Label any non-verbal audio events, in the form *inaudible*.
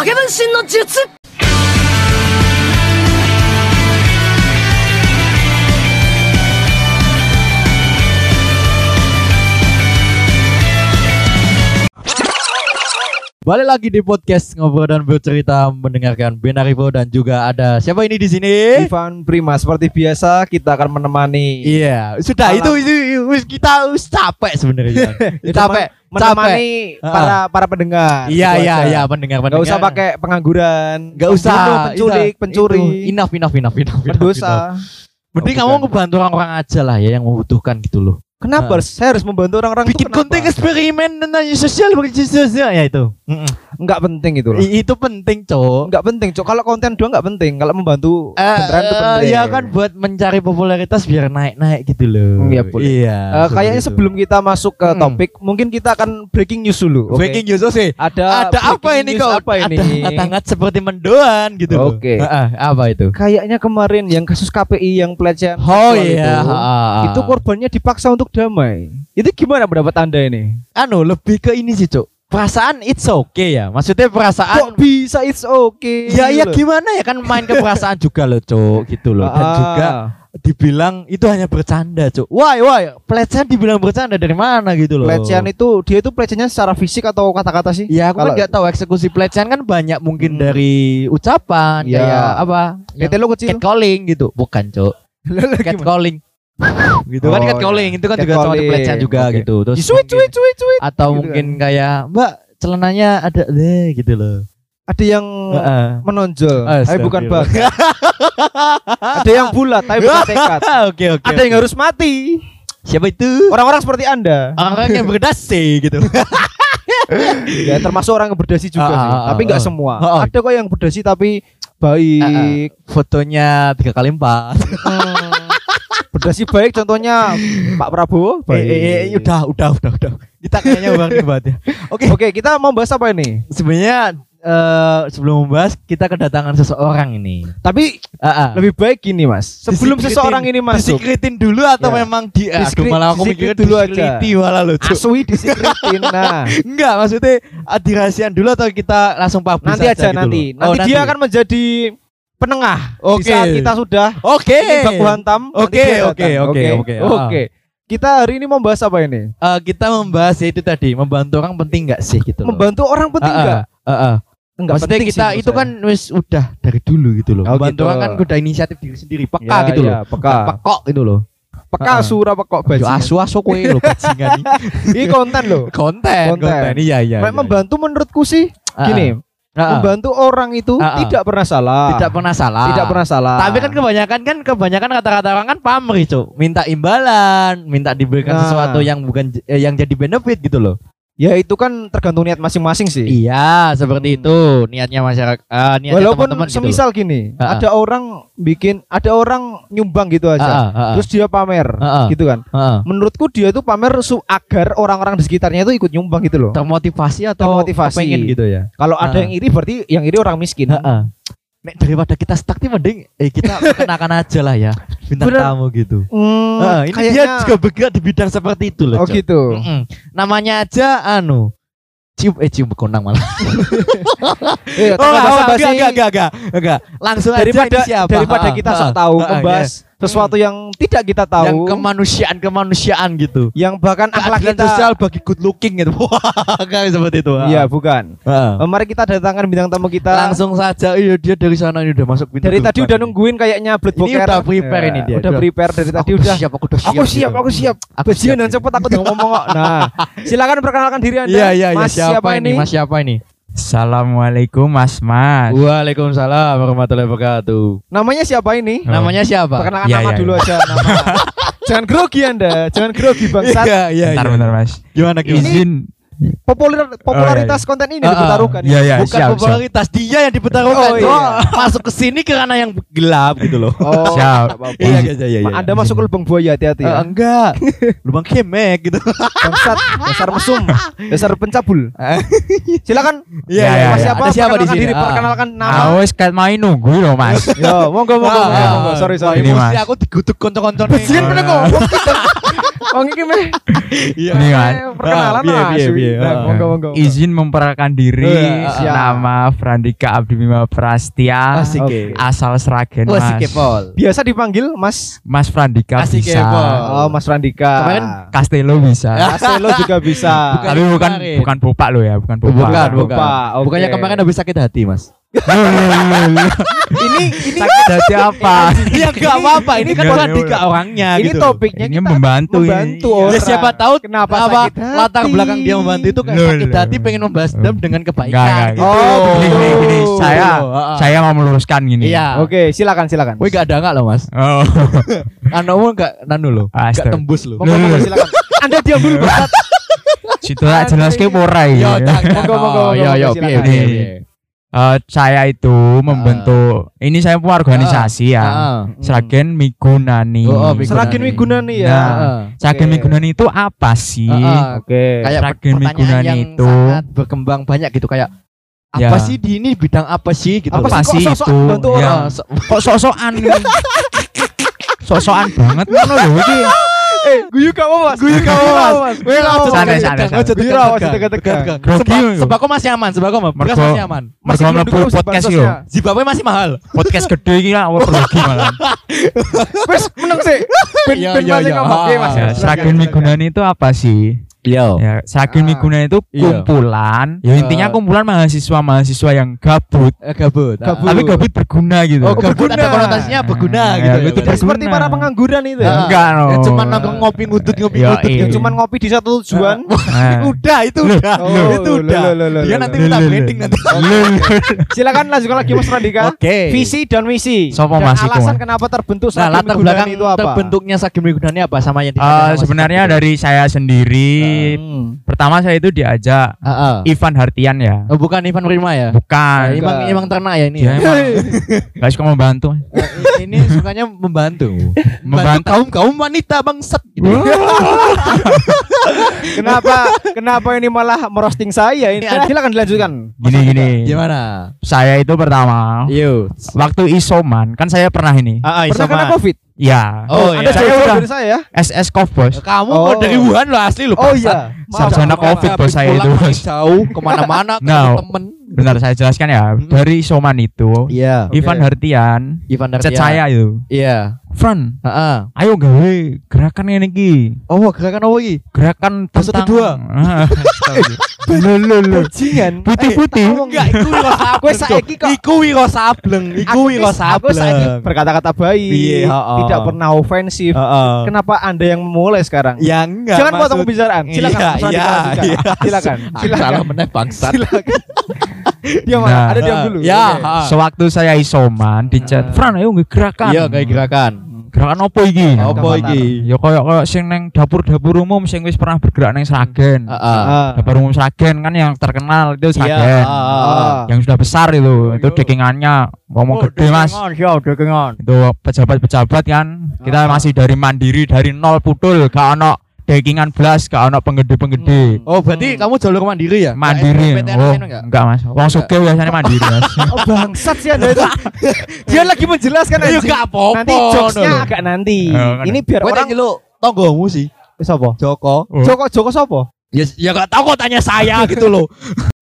影分身の術。Balik lagi di podcast ngobrol dan bercerita mendengarkan Benarivo dan juga ada siapa ini di sini? Ivan Prima seperti biasa kita akan menemani Iya, sudah itu itu wis kita capek sebenarnya. *laughs* Itu capek, menemani capek. para para pendengar. Iya Gitu iya iya pendengar pendengar. usah pakai pengangguran, Nggak usah. penculik, Itu- pencuri, itu Enough enough enough enough. enough, enough. Mending Oh, kamu ngebantu orang-orang aja lah ya yang membutuhkan gitu loh. Kenapa Ah. saya harus membantu orang-orang Bikin konten eksperimen tentang sosial bagi sosial ya itu. Enggak penting itu loh. I- itu penting, Cok. Enggak penting, Cok. Kalau konten doang enggak penting. Kalau membantu Eh, beneran itu penting. ya kan buat mencari popularitas biar naik-naik gitu loh. Iya, boleh. Iya. Seperti kayaknya itu. sebelum kita masuk ke Hmm. topik, mungkin kita akan breaking news dulu. oke? breaking news sih. Ada Ada apa ini kok? Apa ini? Ada hangat seperti mendoan gitu loh. Oke. Heeh, apa itu? Kayaknya kemarin yang kasus KPI yang pelecehan Oh iya. itu, itu korbannya dipaksa untuk damai. Itu gimana pendapat Anda ini? anu lebih ke ini sih, Cok. Perasaan it's okay ya. Maksudnya perasaan Kok bisa it's okay? Ya ya loh. gimana ya kan main ke perasaan *laughs* juga loh, Cok, gitu loh. Dan Ah. juga dibilang itu hanya bercanda, Cok. Wah, wah, pelecehan dibilang bercanda dari mana gitu loh. pelecehan itu dia itu pelecehannya secara fisik atau kata-kata sih? Ya aku kan Kalau- nggak tahu eksekusi pelecehan kan banyak mungkin Hmm. dari ucapan Ya. kayak apa? Tete lo kecil. catcalling gitu. Bukan, Cok. *laughs* Catcalling. Gitu kan Oh, catcalling itu kan juga Catcalling. pelecehan juga Oke. gitu. Terus Cuit cuit cuit cuit. atau gitu mungkin kayak Mbak celananya ada deh gitu loh. Ada yang Heeh. menonjol, tapi bukan bakat. Ada yang bulat, tapi bukan tekad. *laughs* Oke oke. Ada yang harus mati. siapa itu? Orang-orang seperti Anda. Orang yang berdasi gitu. *laughs* Ya termasuk orang yang berdasi juga Ah, sih, ah, ah, tapi nggak ah. semua. Ada kok yang berdasi tapi baik. Fotonya tiga kali empat. Berdasi baik contohnya Pak Prabowo. Eh, eh, eh, udah udah udah udah. Kita kayaknya bareng banget ya. Oke. Oke, kita mau bahas apa ini? Sebenarnya eh, sebelum membahas kita kedatangan seseorang ini. Tapi Ah, ah. lebih baik gini, Mas. Sebelum Disikritin- seseorang ini masuk, disikritin dulu atau Ya. memang di aduh malah aku mikirnya dulu aja. malah lucu. asui disikritin. *laughs* Nah, Enggak, maksudnya ah, dirahasiaan dulu atau kita langsung publish nanti aja gitu nanti. loh? Nanti Oh, dia akan menjadi penengah Oke. di saat kita sudah Oke. ingin baku hantam. Oke, oke, oke, oke. Ah. Oke. Kita hari ini mau bahas apa ini? Eh, kita membahas ya itu tadi, membantu orang penting enggak sih gitu loh. Membantu orang penting Ah, ah, ah, ah. Enggak Maksudnya penting kita sih itu saya. kan wis udah dari dulu gitu loh. Oh, Membantu gitu. orang kan udah inisiatif diri sendiri, peka Ya, gitu loh. ya, peka. Pekok gitu loh. Peka surah pekok bajingan. asu asu kowe lho *laughs* bajingan iki. Ini konten loh. Konten, Konten. Iya, iya. Mek iya. membantu menurutku sih gini, ah. membantu orang itu ah. tidak pernah salah. tidak pernah salah. Tidak pernah salah. Tapi kan kebanyakan kan kebanyakan kata-kata orang kan pamrih, Cuk. Minta imbalan, minta diberikan Nah. sesuatu yang bukan eh, yang jadi benefit gitu loh. Ya itu kan tergantung niat masing-masing sih. Iya, seperti itu niatnya masyarakat, eh, niatnya Walaupun teman-teman gitu loh. semisal gini, Ah, ah. ada orang bikin, ada orang nyumbang gitu aja, ah, ah. terus dia pamer, Ah, ah. gitu kan. Heeh. Menurutku dia itu pamer su agar orang-orang di sekitarnya itu ikut nyumbang gitu loh. termotivasi atau Termotivasi. pengen gitu ya. Kalau ada yang iri berarti yang iri orang miskin. Heeh. Nek daripada kita stuck nih mending eh kita *laughs* kenakan aja lah ya bintang Bener. tamu gitu. Hmm, Heeh, ini dia kayaknya- juga bergerak di bidang seperti itu loh. Oh Cok. gitu. Mm-mm. Namanya aja anu cium eh cium konang malah. Eh, *laughs* Oh, tanpa enggak, basa-basi, enggak, enggak, enggak, enggak. Langsung daripada aja ini siapa? daripada kita sok tahu ah, ah, membahas sesuatu yang tidak kita iya. yang tahu, kemanusiaan kemanusiaan gitu. yang bahkan akhlak kita sosial bagi good looking gitu. *laughs* Wah, kayak seperti itu. ah. Iya, bukan. Eh, Mari kita datangkan bintang tamu kita. Langsung saja iya dia dari sana ini udah masuk pintu dari tadi udah nungguin kayaknya blood Ini boker. udah prepare Ya, ini dia. Udah prepare dari tadi udah. siap, aku udah siap. Aku siap, aku siap. Aku siap, dan cepet aku ngomong kok. Nah, *laughs* silakan perkenalkan diri Anda. Iya, iya, iya. Mas Siapa, ini? Mas siapa ini? Assalamualaikum Mas Mas. Waalaikumsalam warahmatullahi wabarakatuh. Namanya siapa ini? Oh. Namanya siapa? Perkenalkan Iya, nama iya, dulu aja nama. *laughs* Jangan grogi Anda, jangan grogi bangsat. Iya, iya, bentar iya. bentar Mas. Gimana gimana? Izin. Populer popularitas konten ini Ah, ah. dipertaruhkan. Iya iya Bukan siap siap. popularitas dia yang dipertaruhkan. Oh, iya. Cok. Masuk ke sini karena yang gelap gitu loh. Oh, *laughs* Siap. Iya, iya, iya, iya. Anda masuk ke lubang buaya hati-hati Eh, ya. enggak. Lubang kemek gitu. *laughs* Bangsat, dasar mesum, dasar pencabul. *laughs* Silakan. Iya, iya, Mas iya. siapa? Ada siapa di sini? diri, Ah. perkenalkan nama. Awes kayak main nunggu loh Mas. Yo, monggo monggo Ah. Sorry sorry. Ini, Mas. aku digutuk konco-konco Bajingan bener kok. Wong iki meh Iya. Ini kan. perkenalan Ah, piye, Mas. piye, piye. Nah, Ah. Monggo monggo. Izin memperkenalkan diri Eh, ah, siap. Nama Frandika Abdi Bima Prastia Asik. Oke. Asal Seragen Wah, mas si Kepol. Biasa dipanggil Mas Mas Frandika Asik, bisa Kepol. Oh, Mas Randika. Kemarin Castello bisa *laughs* Castelo juga bisa. Bukan. Tapi bukan bukan bopak lo ya Bukan bopak Bukan, oke. Bukannya kemarin habis sakit hati, Mas. *laughs* ini ini Sakit hati *laughs* apa ya enggak apa-apa, ini kan Enggak, Frandika enggak. orangnya ini gitu. topiknya Ini kita membantu ini. membantu Iya. orang. Ya siapa tahu kenapa apa sakit hati. latar belakang dia membantu itu kayak Loh, sakit hati pengen membahas dendam dengan Enggak, kebaikan enggak, gitu. Oh, Gini, gini, gini. Saya Heeh. Saya mau meluruskan gini Iya. Oke, silakan silakan. Woi gak ada enggak loh, Mas? Oh *laughs* Anakmu enggak nanu loh. Enggak tembus loh. Monggo silakan. Anda diam dulu, Bapak. Situ lah jelas ke ora Yo, ya. tak, Monggo, monggo, oh, Yo, yo, piye, piye, Eh, saya itu membentuk ini saya organisasi ya. Heeh. Seragen Migunani. Oh, oh, Migunani. Seragen Migunani ya. Nah, Heeh. Seragen Oke. Migunani itu apa sih? Heeh. Oke. Kayak Seragen pertanyaan Migunani yang itu. sangat berkembang banyak gitu kayak apa Ya. sih di ini bidang apa sih gitu. Apa loh. sih kok itu, ya. orang? Ah, Kok sok-sokan? *laughs* sok-sokan banget ngono lho iki. Eh, guyu kamu Mas. Guyu kamu Mas. Weh, Kamu, tegang, tegang-tegang. tegang. Grogi Sembako- lho. Sembako masih aman, sembako mah. Beras Mergo- masih aman. Masih mlebu podcast yo. Zimbabwe masih mahal. Podcast gede iki lah ora rugi malah. Wes meneng sih. Ben Iya, ben iya, masih iya. ngomong. Oke, Mas. Ya, Seragen Migunani itu apa sih? Yo. Ya, Seragen Ah. Migunani itu Iya. kumpulan. Ya intinya kumpulan mahasiswa-mahasiswa yang gabut, Eh, gabut. Ah. Gabut. tapi gabut berguna gitu. Oh, gabut berguna. ada konotasinya berguna Ah, gitu. ya, ya. Seperti para pengangguran itu ya. Ah. Enggak, no. Ya, cuma nongkrong ngopi ngudut ngopi Yo, ngudut iya. Yang gitu. cuma ngopi di satu tujuan. *laughs* Nah. udah itu udah. loh, itu udah. loh, loh, loh, Dia nanti minta branding loh. nanti. Silakan lanjutkan lagi Mas Radika. Oke. Visi dan misi. Sopo Dan Mas alasan kenapa terbentuk Nah, Migunani belakang itu apa? terbentuknya Sagem Migunani apa sama yang Eh, sama sebenarnya dari saya sendiri Hmm. pertama saya itu diajak Ah, ah. Ivan Hartian ya. Oh, bukan Ivan Prima ya? Bukan. Ah, emang emang ternak ya ini. Dia ya? emang *laughs* gak suka membantu. Eh, ini sukanya membantu. Membantu. kaum kaum wanita bangsat gitu. *laughs* Kenapa kenapa ini malah merosting saya ini? Iya. Silakan dilanjutkan. Gini gini. Gimana? Saya itu pertama Yo. waktu isoman kan saya pernah ini. Ah, Pernah kena Covid? Ya. Oh, Anda iya. jauh Saya udah- dari saya ya? SS Kov bos. Kamu Oh. dari Wuhan lo asli lo. Oh iya. Sarjana Covid, bos saya Pulang itu, bos. jauh ke mana-mana No. ketemu temen. Bentar saya jelaskan ya. Dari isoman itu Iya. Ivan Hartian Ivan chat saya itu. Iya. Fran, Heeh. ayo gawe gerakan ini ki. Oh, gerakan apa iki? Gerakan Fase tentang kedua. Lo lo lo. Bajingan. Putih-putih. Enggak, iku. Kowe saiki kok- Iku wiro sableng, iku Aku wiro wis- Aku saiki sableng. berkata-kata baik, Iya, tidak pernah ofensif. Kenapa Anda yang memulai sekarang? Ya enggak. Silakan potong pembicaraan. Silakan. Iya, Radika, iya, iya. Silakan. Ah, Silakan. Salah meneh bangsat. Silakan. Diam, Nah. ada diam dulu. Ya, ha. Sewaktu saya isoman di chat, Ah. Fran ayo gerakan. Iya, kayak gerakan. Gerakan apa iki? Apa iki? Ya koyo koyo sing neng dapur-dapur umum sing wis pernah bergerak neng Sragen. Heeh. Ah. Dapur umum Sragen kan yang terkenal itu Iya, Sragen. Yang sudah besar itu, itu iya. dekingannya ngomong gede Mas. Iya, dekengan. Itu pejabat-pejabat kan. Kita masih dari mandiri dari nol putul, gak ono dekingan belas, gak ono penggede-penggede. Oh, berarti kamu jalur mandiri ya? Mandiri. Kayak Oh, PTN enggak? enggak Mas. Wong sugih biasanya mandiri *laughs* Mas. Oh, bangsat sih Anda itu. *laughs* Dia lagi menjelaskan anjing. enggak apa-apa. Nanti jokesnya agak nanti. Oh. Ini biar Kowe orang nyeluk tonggomu sih. Siapa? Joko. Oh. Joko Joko siapa? Ya ya enggak tahu kok tanya saya gitu loh. *laughs*